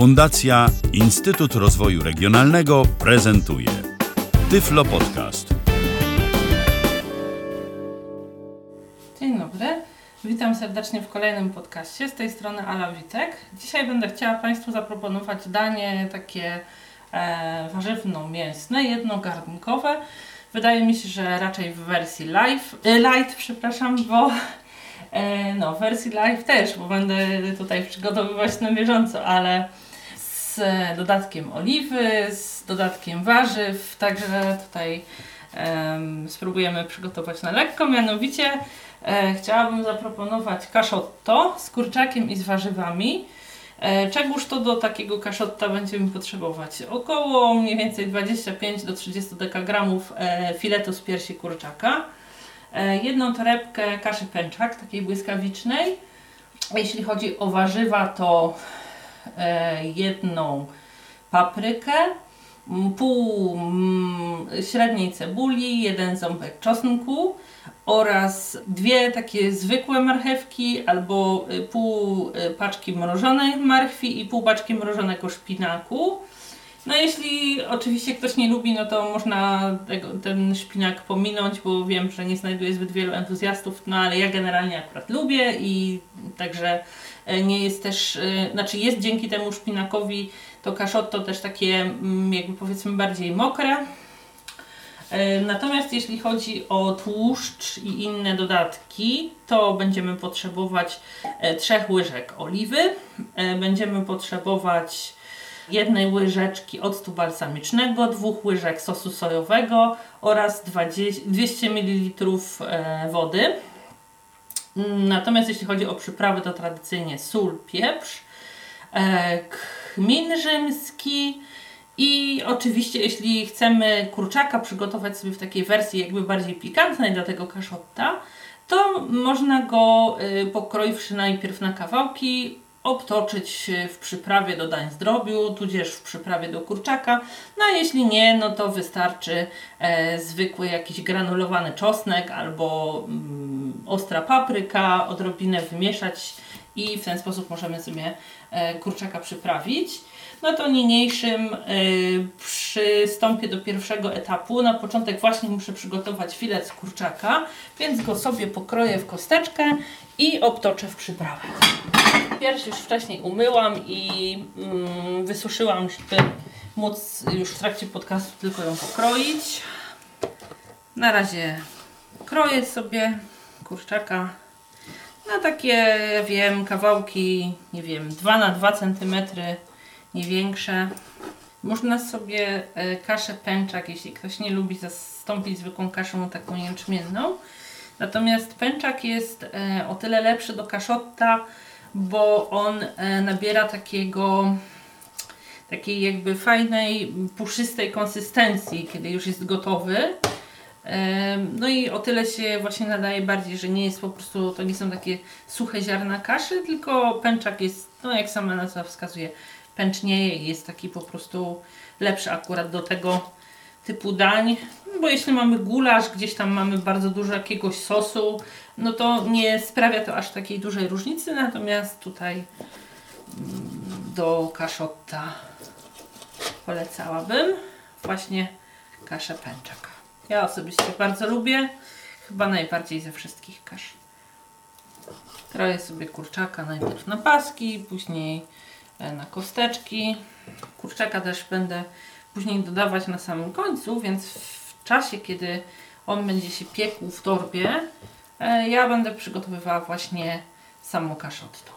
Fundacja Instytut Rozwoju Regionalnego prezentuje Tyflo Podcast. Dzień dobry. Witam serdecznie w kolejnym podcaście. Z tej strony Ala Witek. Dzisiaj będę chciała Państwu zaproponować danie takie e, warzywno-mięsne, jednogarnkowe. Wydaje mi się, że raczej w wersji live, e, light, przepraszam, bo e, no, wersji live też, bo będę tutaj przygotowywać na bieżąco, ale z dodatkiem oliwy, z dodatkiem warzyw, także tutaj em, spróbujemy przygotować na lekko. Mianowicie e, chciałabym zaproponować kaszotto z kurczakiem i z warzywami. E, Czegóż to do takiego kaszotta będziemy potrzebować? Około mniej więcej 25 do 30 dekagramów e, filetu z piersi kurczaka, e, jedną torebkę kaszy pęczak, takiej błyskawicznej. Jeśli chodzi o warzywa, to jedną paprykę, pół średniej cebuli, jeden ząbek czosnku oraz dwie takie zwykłe marchewki albo y, pół y, paczki mrożonej marchwi i pół paczki mrożonego szpinaku. No jeśli oczywiście ktoś nie lubi, no to można tego, ten szpinak pominąć, bo wiem, że nie znajduje zbyt wielu entuzjastów, no ale ja generalnie akurat lubię i także e, nie jest też, e, znaczy jest dzięki temu szpinakowi to kaszotto też takie mm, jakby powiedzmy bardziej mokre. E, Natomiast jeśli chodzi o tłuszcz i inne dodatki, to będziemy potrzebować trzech łyżek oliwy, będziemy potrzebować jednej łyżeczki octu balsamicznego, dwóch łyżek sosu sojowego oraz 20, 200 ml wody. Natomiast jeśli chodzi o przyprawy, to tradycyjnie sól, pieprz, e, kmin rzymski i oczywiście jeśli chcemy kurczaka przygotować sobie w takiej wersji jakby bardziej pikantnej dla tego kaszotta, to można go y, pokroiwszy najpierw na kawałki, obtoczyć w przyprawie do dań zdrobiu, tudzież w przyprawie do kurczaka. No a jeśli nie, no to wystarczy e, zwykły jakiś granulowany czosnek albo mm, ostra papryka, odrobinę wymieszać i w ten sposób możemy sobie e, kurczaka przyprawić. No to niniejszym y, przystąpię do pierwszego etapu. Na początek właśnie muszę przygotować filet z kurczaka, więc go sobie pokroję w kosteczkę i obtoczę w przyprawę. Pierś już wcześniej umyłam i mm, wysuszyłam, żeby móc już w trakcie podcastu tylko ją pokroić. Na razie kroję sobie kurczaka na takie, ja wiem, kawałki, nie wiem, 2 na 2 cm, nie większe. Można sobie e, kaszę pęczak, jeśli ktoś nie lubi zastąpić zwykłą kaszą taką jęczmienną. Natomiast pęczak jest e, o tyle lepszy do kaszotta, bo on e, nabiera takiego takiej jakby fajnej, puszystej konsystencji, kiedy już jest gotowy. Em, No i o tyle się właśnie nadaje bardziej, że nie jest po prostu, to nie są takie suche ziarna kaszy, tylko pęczak jest, no jak sama nazwa wskazuje, pęcznieje i jest taki po prostu lepszy akurat do tego typu dań. Bo jeśli mamy gulasz, gdzieś tam mamy bardzo dużo jakiegoś sosu, no to nie sprawia to aż takiej dużej różnicy, natomiast tutaj mm, do kaszotta polecałabym właśnie kaszę pęczak. Ja osobiście bardzo lubię, chyba najbardziej ze wszystkich kasz. Kroję sobie kurczaka najpierw na paski, później e, na kosteczki. Kurczaka też będę później dodawać na samym końcu, więc w czasie, kiedy on będzie się piekł w torbie, e, ja będę przygotowywała właśnie samo kaszotto.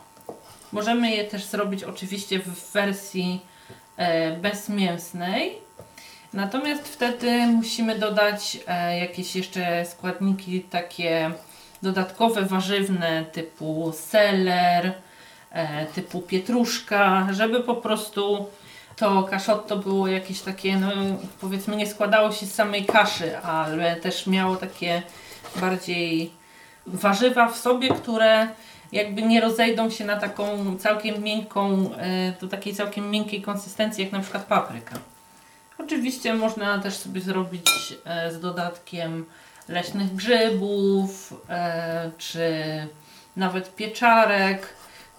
Możemy je też zrobić oczywiście w wersji e, bezmięsnej, Natomiast wtedy musimy dodać e, jakieś jeszcze składniki takie dodatkowe, warzywne typu seler, typu pietruszka, żeby po prostu to kaszotto było jakieś takie, no powiedzmy nie składało się z samej kaszy, ale też miało takie bardziej warzywa w sobie, które jakby nie rozejdą się na taką całkiem miękką, e, do takiej całkiem miękkiej konsystencji, jak na przykład papryka. Oczywiście można też sobie zrobić e, z dodatkiem leśnych grzybów, e, czy nawet pieczarek.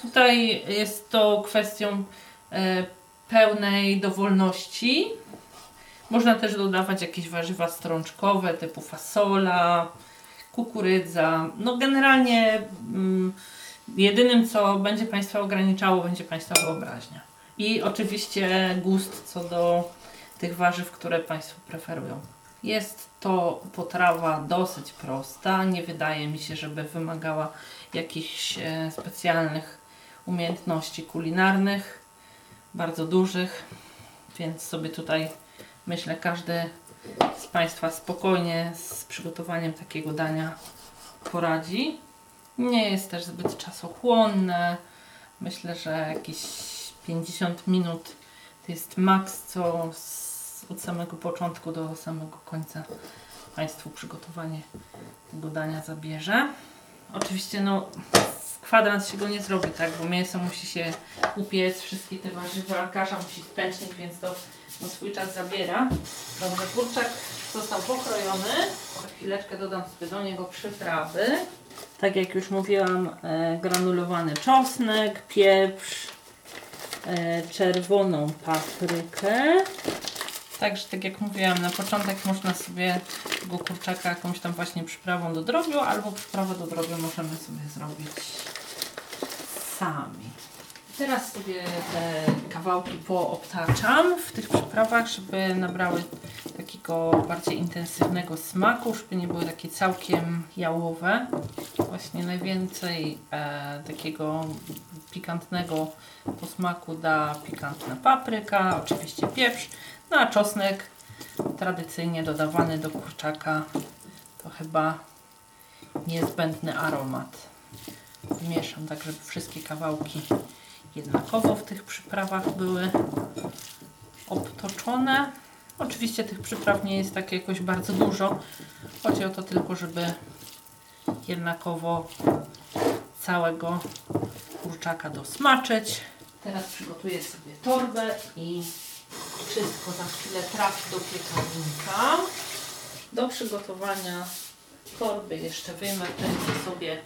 Tutaj jest to kwestią pełnej dowolności. Można też dodawać jakieś warzywa strączkowe typu fasola, kukurydza. No generalnie mm, jedynym co będzie Państwa ograniczało będzie Państwa wyobraźnia. I oczywiście gust co do tych warzyw, które Państwo preferują. Jest to potrawa dosyć prosta. Nie wydaje mi się, żeby wymagała jakichś e, specjalnych umiejętności kulinarnych, bardzo dużych, więc sobie tutaj myślę każdy z Państwa spokojnie z przygotowaniem takiego dania poradzi. Nie jest też zbyt czasochłonne. Myślę, że jakieś 50 minut to jest maks, co z, od samego początku do samego końca Państwu przygotowanie tego dania zabierze. Oczywiście no kwadrans się go nie zrobi, tak, bo mięso musi się upiec, wszystkie te warzywa, kasza musi spęcznić, więc to no, swój czas zabiera. Dobrze, kurczak został pokrojony. Chwileczkę dodam sobie do niego przyprawy. Tak jak już mówiłam, e, granulowany czosnek, pieprz, e, czerwoną paprykę. Także tak jak mówiłam, na początek można sobie tego kurczaka jakąś tam właśnie przyprawą do drobiu, albo przyprawę do drobiu możemy sobie zrobić sami. Teraz sobie te kawałki poobtaczam w tych przyprawach, żeby nabrały takiego bardziej intensywnego smaku, żeby nie były takie całkiem jałowe. Właśnie najwięcej e, takiego pikantnego posmaku da pikantna papryka, oczywiście pieprz, no a czosnek tradycyjnie dodawany do kurczaka to chyba niezbędny aromat. Mieszam tak, żeby wszystkie kawałki jednakowo w tych przyprawach były obtoczone. Oczywiście tych przypraw nie jest tak jakoś bardzo dużo. Chodzi o to tylko, żeby jednakowo całego kurczaka dosmaczyć. Teraz przygotuję sobie torbę i wszystko za chwilę trafi do piekarnika. Do przygotowania torby jeszcze wyjmę sobie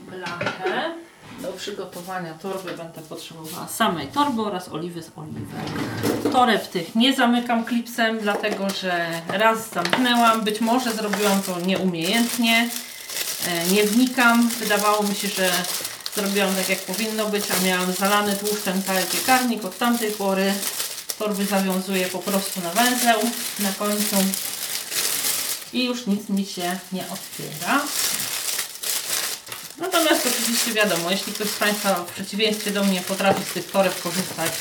blachę. Do przygotowania torby będę potrzebowała samej torby oraz oliwy z oliwek. Toreb tych nie zamykam klipsem, dlatego że raz zamknęłam, być może zrobiłam to nieumiejętnie, e, nie wnikam. Wydawało mi się, że zrobiłam tak jak powinno być, a miałam zalany tłuszczem cały piekarnik. Od tamtej pory torby zawiązuję po prostu na węzeł na końcu i już nic mi się nie otwiera. Natomiast oczywiście wiadomo, jeśli ktoś z Państwa w przeciwieństwie do mnie potrafi z tych toreb korzystać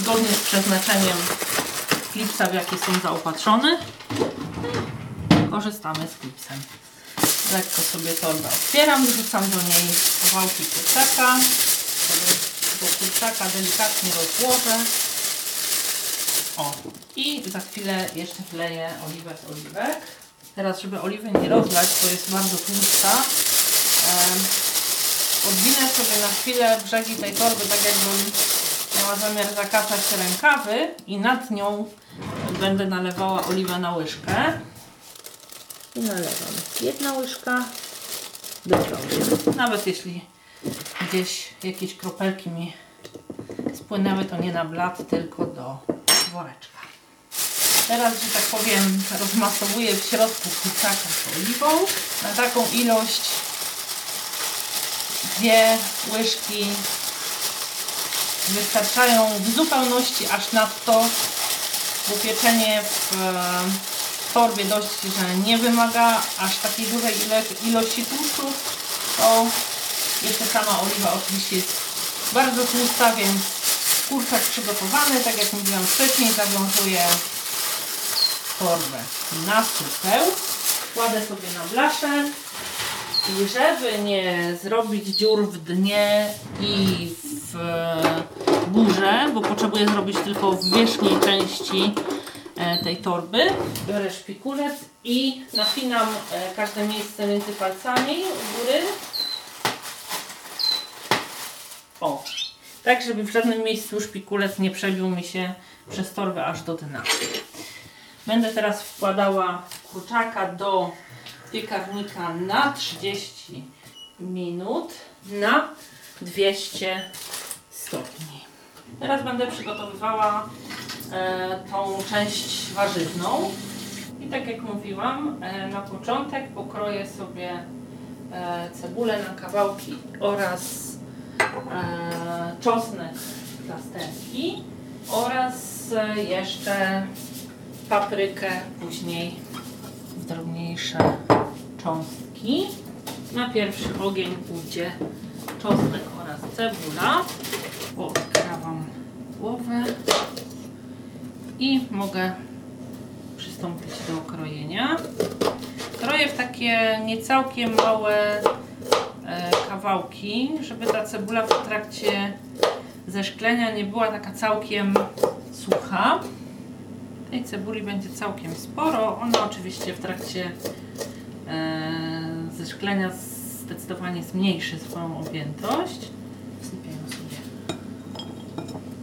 zgodnie z przeznaczeniem klipsa, w jaki są zaopatrzone, korzystamy z klipsem. Lekko sobie torbę otwieram, wrzucam do niej kawałki kurczaka. Tego kurczaka delikatnie rozłożę. O, i za chwilę jeszcze wleję oliwę z oliwek. Teraz, żeby oliwy nie rozlać, bo jest bardzo tłusta, odwinę sobie na chwilę brzegi tej torby, tak jakbym miała zamiar zakasać rękawy i nad nią będę nalewała oliwę na łyżkę. I nalewam. Jedna łyżka, łyżka. Nawet jeśli gdzieś jakieś kropelki mi spłynęły, to nie na blat, tylko do woreczka. Teraz, że tak powiem, rozmasowuję w środku kurczaka z oliwą na taką ilość dwie łyżki wystarczają w zupełności aż nadto, bo pieczenie w torbie dość, że nie wymaga aż takiej dużej ilości tłuszczu, to jeszcze sama oliwa oczywiście jest bardzo tłusta, więc kurczak przygotowany, tak jak mówiłam wcześniej, zawiązuję torbę na supeł, kładę sobie na blaszę i żeby nie zrobić dziur w dnie i w górze, bo potrzebuję zrobić tylko w wierzchniej części tej torby, biorę szpikulec i napinam e, każde miejsce między palcami u góry. O, tak żeby w żadnym miejscu szpikulec nie przebił mi się przez torbę aż do dna. Będę teraz wkładała kurczaka do piekarnika na 30 minut na 200 stopni. Teraz będę przygotowywała e, tą część warzywną. I tak jak mówiłam, e, na początek pokroję sobie e, cebulę na kawałki oraz e, czosnek plasterki oraz e, jeszcze paprykę później w drobniejsze cząstki. Na pierwszy ogień pójdzie czosnek oraz cebula. Odkrawam głowę i mogę przystąpić do krojenia. Kroję w takie niecałkiem małe e, kawałki, żeby ta cebula w trakcie zeszklenia nie była taka całkiem sucha. Tej cebuli będzie całkiem sporo. Ona oczywiście w trakcie e, zeszklenia zdecydowanie zmniejszy swoją objętość. Wsypię ją sobie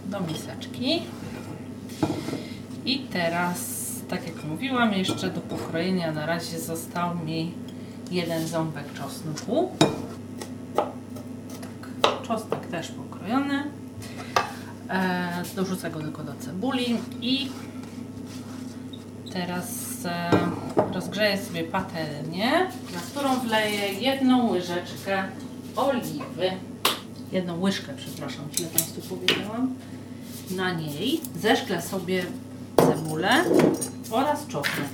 do miseczki. I teraz, tak jak mówiłam, jeszcze do pokrojenia na razie został mi jeden ząbek czosnku. Tak, czosnek też pokrojony. E, dorzucę go tylko do cebuli i teraz e, rozgrzeję sobie patelnię, na którą wleję jedną łyżeczkę oliwy. Jedną łyżkę, przepraszam, źle Państwu powiedziałam. Na niej zeszklę sobie cebulę oraz czosnek.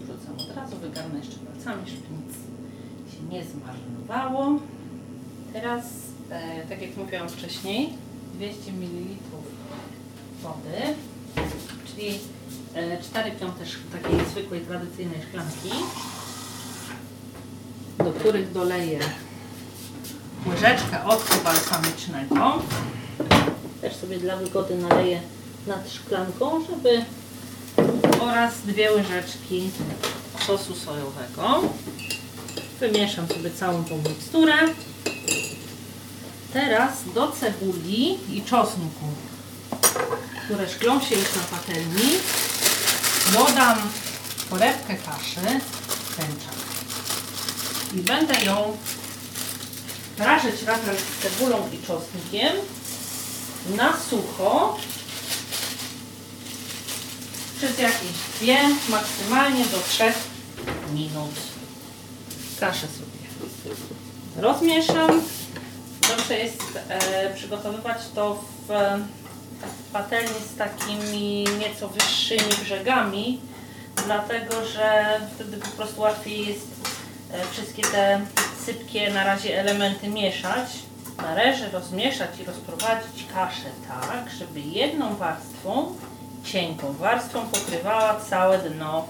Wrzucam od razu, wygarnę jeszcze palcami, żeby nic się nie zmarnowało. Teraz, e, tak jak mówiłam wcześniej, 200 ml wody, czyli e, 4 piąte sz- takiej zwykłej, tradycyjnej szklanki, do których doleję łyżeczkę octu balsamicznego. Też sobie dla wygody naleję nad szklanką, żeby oraz dwie łyżeczki sosu sojowego. Wymieszam sobie całą tą miksturę. Teraz do cebuli i czosnku, które szklą się już na patelni, dodam torebkę kaszy tęcza. I będę ją prażyć razem z cebulą i czosnkiem na sucho przez jakieś dwie, maksymalnie do trzech minut. Kaszę sobie rozmieszam. Dobrze jest e, przygotowywać to w e, patelni z takimi nieco wyższymi brzegami, dlatego że wtedy po prostu łatwiej jest e, wszystkie te sypkie na razie elementy mieszać. Należy rozmieszać i rozprowadzić kaszę tak, żeby jedną warstwą, cienką warstwą pokrywała całe dno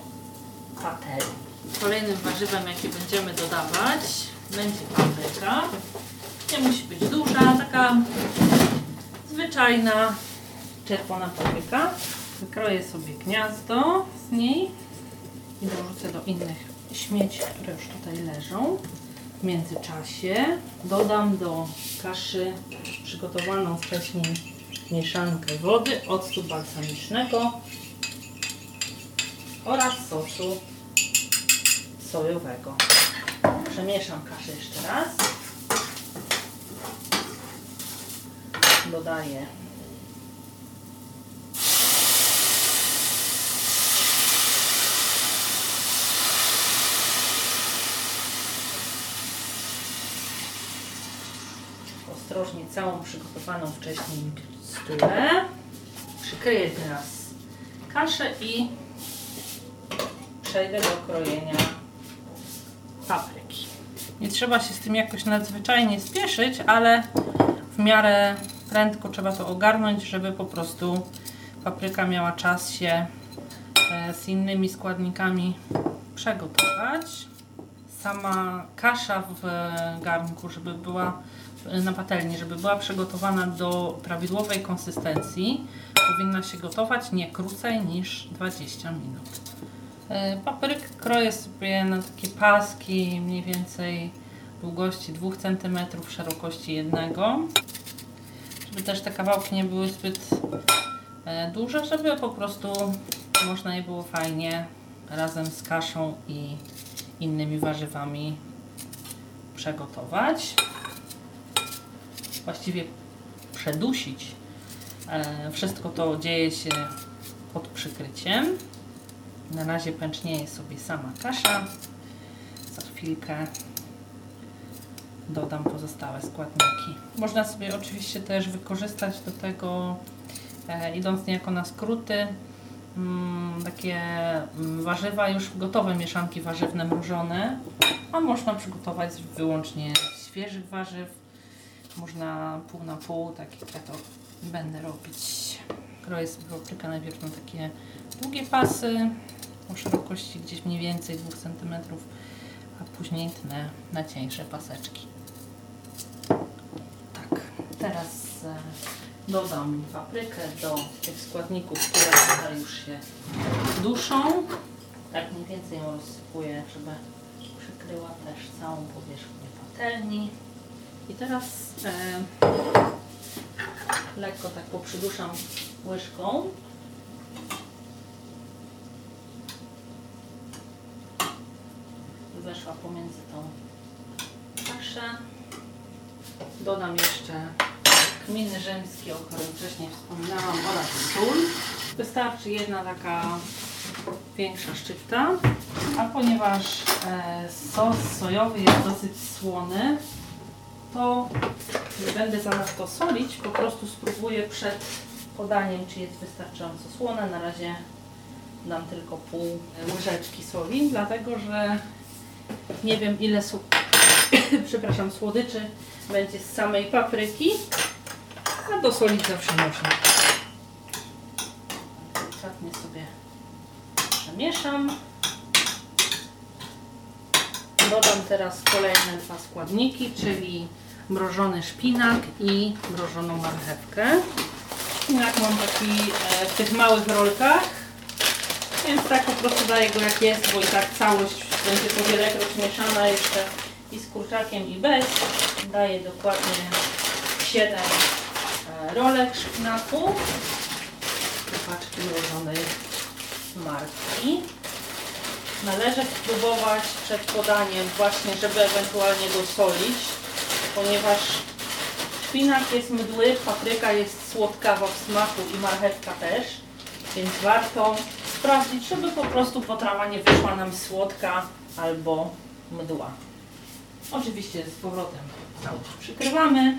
patelni. Kolejnym warzywem, jakie będziemy dodawać, będzie papryka. Nie musi być duża, taka zwyczajna czerwona papryka. Wykroję sobie gniazdo z niej i dorzucę do innych śmieci, które już tutaj leżą. W międzyczasie dodam do kaszy przygotowaną wcześniej mieszankę wody, octu balsamicznego oraz sosu sojowego. Przemieszam kaszę jeszcze raz. Dodaję ostrożnie całą przygotowaną wcześniej miksturę. Przykryję teraz kaszę i przejdę do krojenia papryki. Nie trzeba się z tym jakoś nadzwyczajnie spieszyć, ale w miarę prędko trzeba to ogarnąć, żeby po prostu papryka miała czas się e, z innymi składnikami przegotować. Sama kasza w garnku, żeby była na patelni, żeby była przygotowana do prawidłowej konsystencji, powinna się gotować nie krócej niż 20 minut. E, Paprykę kroję sobie na takie paski mniej więcej długości 2 cm, szerokości 1 żeby też te kawałki nie były zbyt e, duże, żeby po prostu można je było fajnie razem z kaszą i innymi warzywami przegotować. Właściwie przedusić E, wszystko to dzieje się pod przykryciem. Na razie pęcznieje sobie sama kasza. Za chwilkę dodam pozostałe składniki. Można sobie oczywiście też wykorzystać do tego, e, idąc niejako na skróty, mm, takie mm, warzywa już gotowe, mieszanki warzywne mrożone, a można przygotować wyłącznie świeżych warzyw. Można pół na pół, tak jak ja to będę robić. Kroję sobie paprykę najpierw na takie długie pasy o szerokości gdzieś mniej więcej 2 cm, a później tnę na cieńsze paseczki. Tak, teraz e, dodam paprykę do tych składników, które tutaj już się duszą. Tak mniej więcej ją rozsypuję, żeby przykryła też całą powierzchnię patelni. I teraz e, lekko tak poprzyduszam łyżką. Weszła pomiędzy tą kaszę. Dodam jeszcze kminy rzymskie, o którym wcześniej wspominałam, oraz sól. Wystarczy jedna taka większa szczypta. A ponieważ e, sos sojowy jest dosyć słony, to nie będę zanadto solić, po prostu spróbuję przed podaniem, czy jest wystarczająco słone. Na razie dam tylko pół łyżeczki soli, dlatego że nie wiem ile przepraszam, słodyczy będzie z samej papryki, a dosolić zawsze można. Delikatnie sobie przemieszam. Dodam teraz kolejne dwa składniki, czyli mrożony szpinak i mrożoną marchewkę. Szpinak mam taki e, w tych małych rolkach, więc tak po prostu daję go jak jest, bo i tak całość będzie powielekroć mieszana jeszcze i z kurczakiem i bez. Daję dokładnie 7 e, rolek szpinaku paczki mrożonej marki. Należy spróbować przed podaniem właśnie, żeby ewentualnie dosolić, ponieważ szpinak jest mdły, papryka jest słodkawa w smaku i marchewka też, więc warto sprawdzić, żeby po prostu potrawa nie wyszła nam słodka albo mdła. Oczywiście z powrotem przykrywamy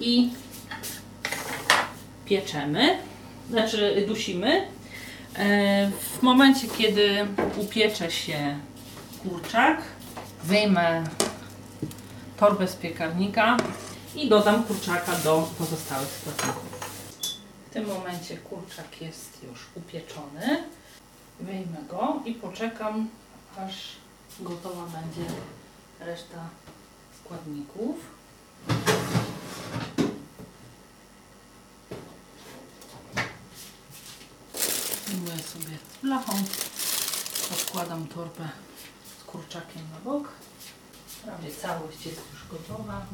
i pieczemy, znaczy dusimy. E, W momencie, kiedy upiecze się kurczak, wyjmę torbę z piekarnika i dodam kurczaka do pozostałych składników. W tym momencie kurczak jest już upieczony. Wyjmę go i poczekam, aż gotowa będzie reszta składników. Wyjmuję sobie blachą, odkładam torbę kurczakiem na bok. Prawie całość jest już gotowa.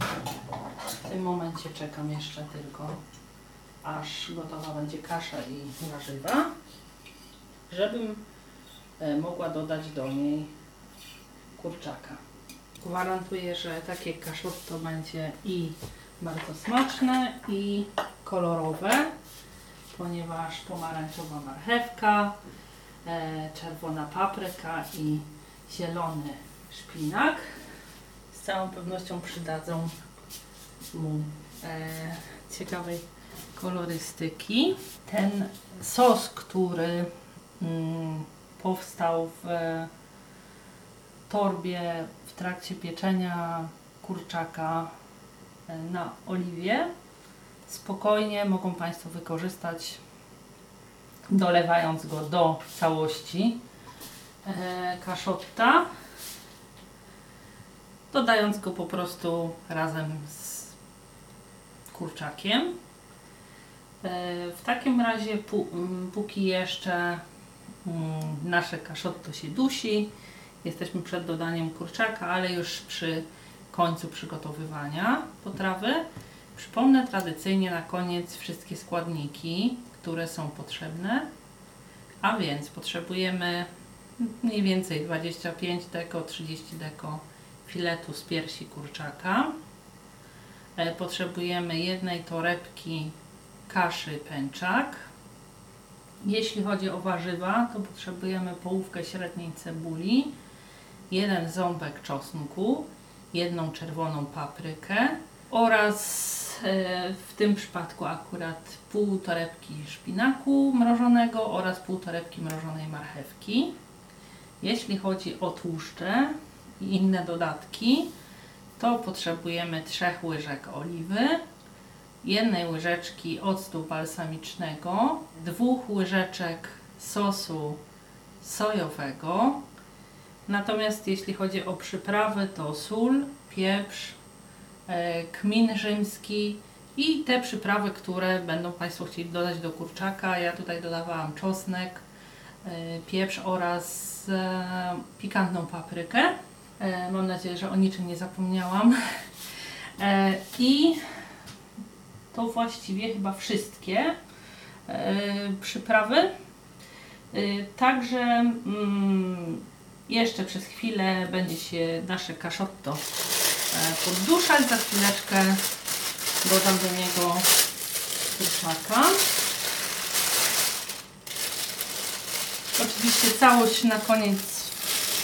W tym momencie czekam jeszcze tylko, aż gotowa będzie kasza i warzywa, żebym e, mogła dodać do niej kurczaka. Gwarantuję, że takie kaszotto będzie i bardzo smaczne i kolorowe, ponieważ pomarańczowa marchewka, e, czerwona papryka i zielony szpinak z całą pewnością przydadzą mu e, ciekawej kolorystyki. Ten sos, który mm, powstał w torbie w trakcie pieczenia kurczaka e, na oliwie, spokojnie mogą Państwo wykorzystać, dolewając go do całości e, kaszotta, dodając go po prostu razem z kurczakiem. E, W takim razie, póki jeszcze nasze kaszotto się dusi, jesteśmy przed dodaniem kurczaka, ale już przy końcu przygotowywania potrawy. Przypomnę tradycyjnie na koniec wszystkie składniki, które są potrzebne. A więc potrzebujemy mniej więcej 25 deko, 30 deko filetu z piersi kurczaka, e, potrzebujemy jednej torebki kaszy pęczak. Jeśli chodzi o warzywa, to potrzebujemy połówkę średniej cebuli, jeden ząbek czosnku, jedną czerwoną paprykę oraz e, w tym przypadku akurat pół torebki szpinaku mrożonego oraz pół torebki mrożonej marchewki. Jeśli chodzi o tłuszcze i inne dodatki, to potrzebujemy 3 łyżek oliwy, jednej łyżeczki octu balsamicznego, dwóch łyżeczek sosu sojowego. Natomiast jeśli chodzi o przyprawy, to sól, pieprz, e, kmin rzymski i te przyprawy, które będą Państwo chcieli dodać do kurczaka. Ja tutaj dodawałam czosnek, pieprz oraz e, pikantną paprykę. E, Mam nadzieję, że o niczym nie zapomniałam. E, I to właściwie chyba wszystkie e, przyprawy. E, Także mm, jeszcze przez chwilę będzie się nasze kaszotto e, podduszać. Za chwileczkę dodam do niego kurczaka. Oczywiście całość na koniec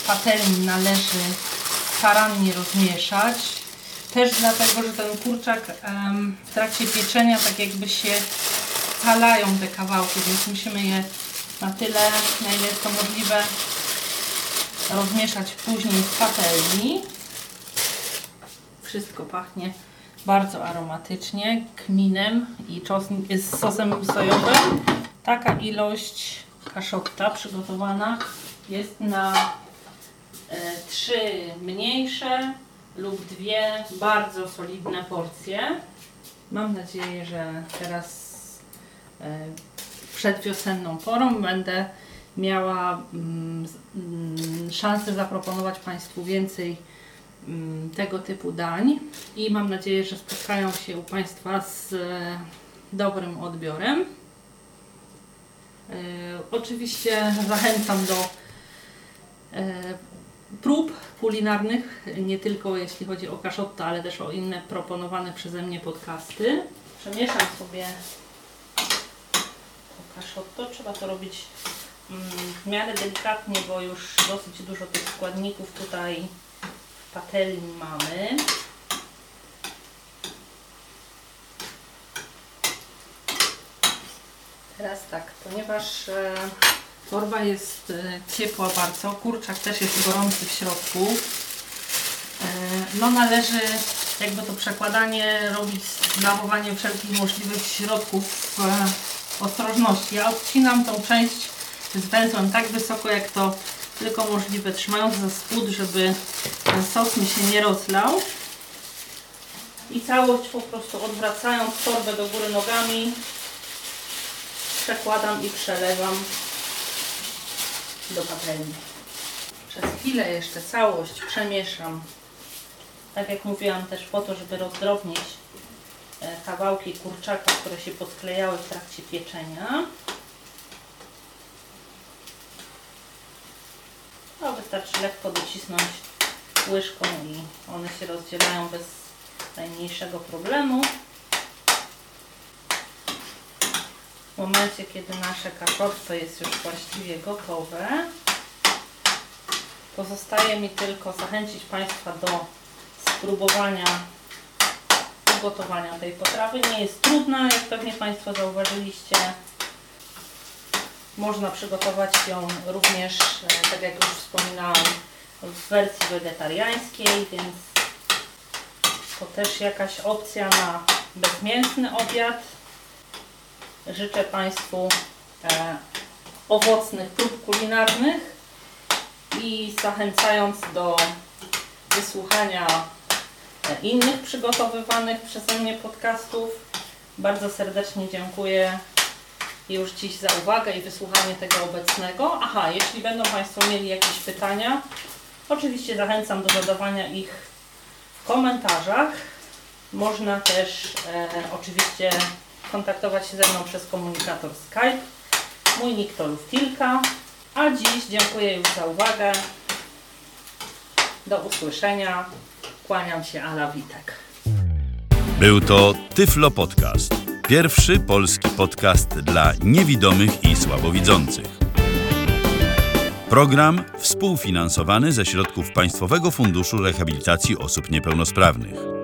patelni należy starannie rozmieszać. Też dlatego, że ten kurczak w trakcie pieczenia tak jakby się scalają te kawałki, więc musimy je na tyle, na ile jest to możliwe, rozmieszać później w patelni. Wszystko pachnie bardzo aromatycznie, kminem i czosn- z sosem sojowym. Taka ilość kaszotta przygotowana jest na e, trzy mniejsze lub dwie bardzo solidne porcje. Mam nadzieję, że teraz e, przed wiosenną porą będę miała mm, mm, szansę zaproponować Państwu więcej mm, tego typu dań i mam nadzieję, że spotkają się u Państwa z e, dobrym odbiorem. E, Oczywiście zachęcam do e, prób kulinarnych, nie tylko jeśli chodzi o kaszotto, ale też o inne proponowane przeze mnie podcasty. Przemieszam sobie to kaszotto. Trzeba to robić mm, w miarę delikatnie, bo już dosyć dużo tych składników tutaj w patelni mamy. Teraz tak, ponieważ e, torba jest e, ciepła bardzo, kurczak też jest gorący w środku, e, no należy jakby to przekładanie robić z zachowaniem wszelkich możliwych środków ostrożności. Ja odcinam tą część z węzłem tak wysoko jak to tylko możliwe, trzymając za spód, żeby ten sos mi się nie rozlał. I całość po prostu odwracając torbę do góry nogami przekładam i przelewam do patelni. Przez chwilę jeszcze całość przemieszam. Tak jak mówiłam też po to, żeby rozdrobnić e, kawałki kurczaka, które się podklejały w trakcie pieczenia. No, wystarczy lekko docisnąć łyżką i one się rozdzielają bez najmniejszego problemu. W momencie, kiedy nasze kaszotto jest już właściwie gotowe, pozostaje mi tylko zachęcić Państwa do spróbowania ugotowania tej potrawy. Nie jest trudna, jak pewnie Państwo zauważyliście. Można przygotować ją również, e, tak jak już wspominałam, w wersji wegetariańskiej, więc to też jakaś opcja na bezmięsny obiad. Życzę Państwu e, owocnych prób kulinarnych i zachęcając do wysłuchania e, innych przygotowywanych przeze mnie podcastów, bardzo serdecznie dziękuję już dziś za uwagę i wysłuchanie tego obecnego. Aha, jeśli będą Państwo mieli jakieś pytania, oczywiście zachęcam do zadawania ich w komentarzach. Można też e, oczywiście skontaktować się ze mną przez komunikator Skype. Mój nick to Luftilka. A dziś dziękuję już za uwagę. Do usłyszenia. Kłaniam się, Ala Witek. Był to Tyflo Podcast. Pierwszy polski podcast dla niewidomych i słabowidzących. Program współfinansowany ze środków Państwowego Funduszu Rehabilitacji Osób Niepełnosprawnych.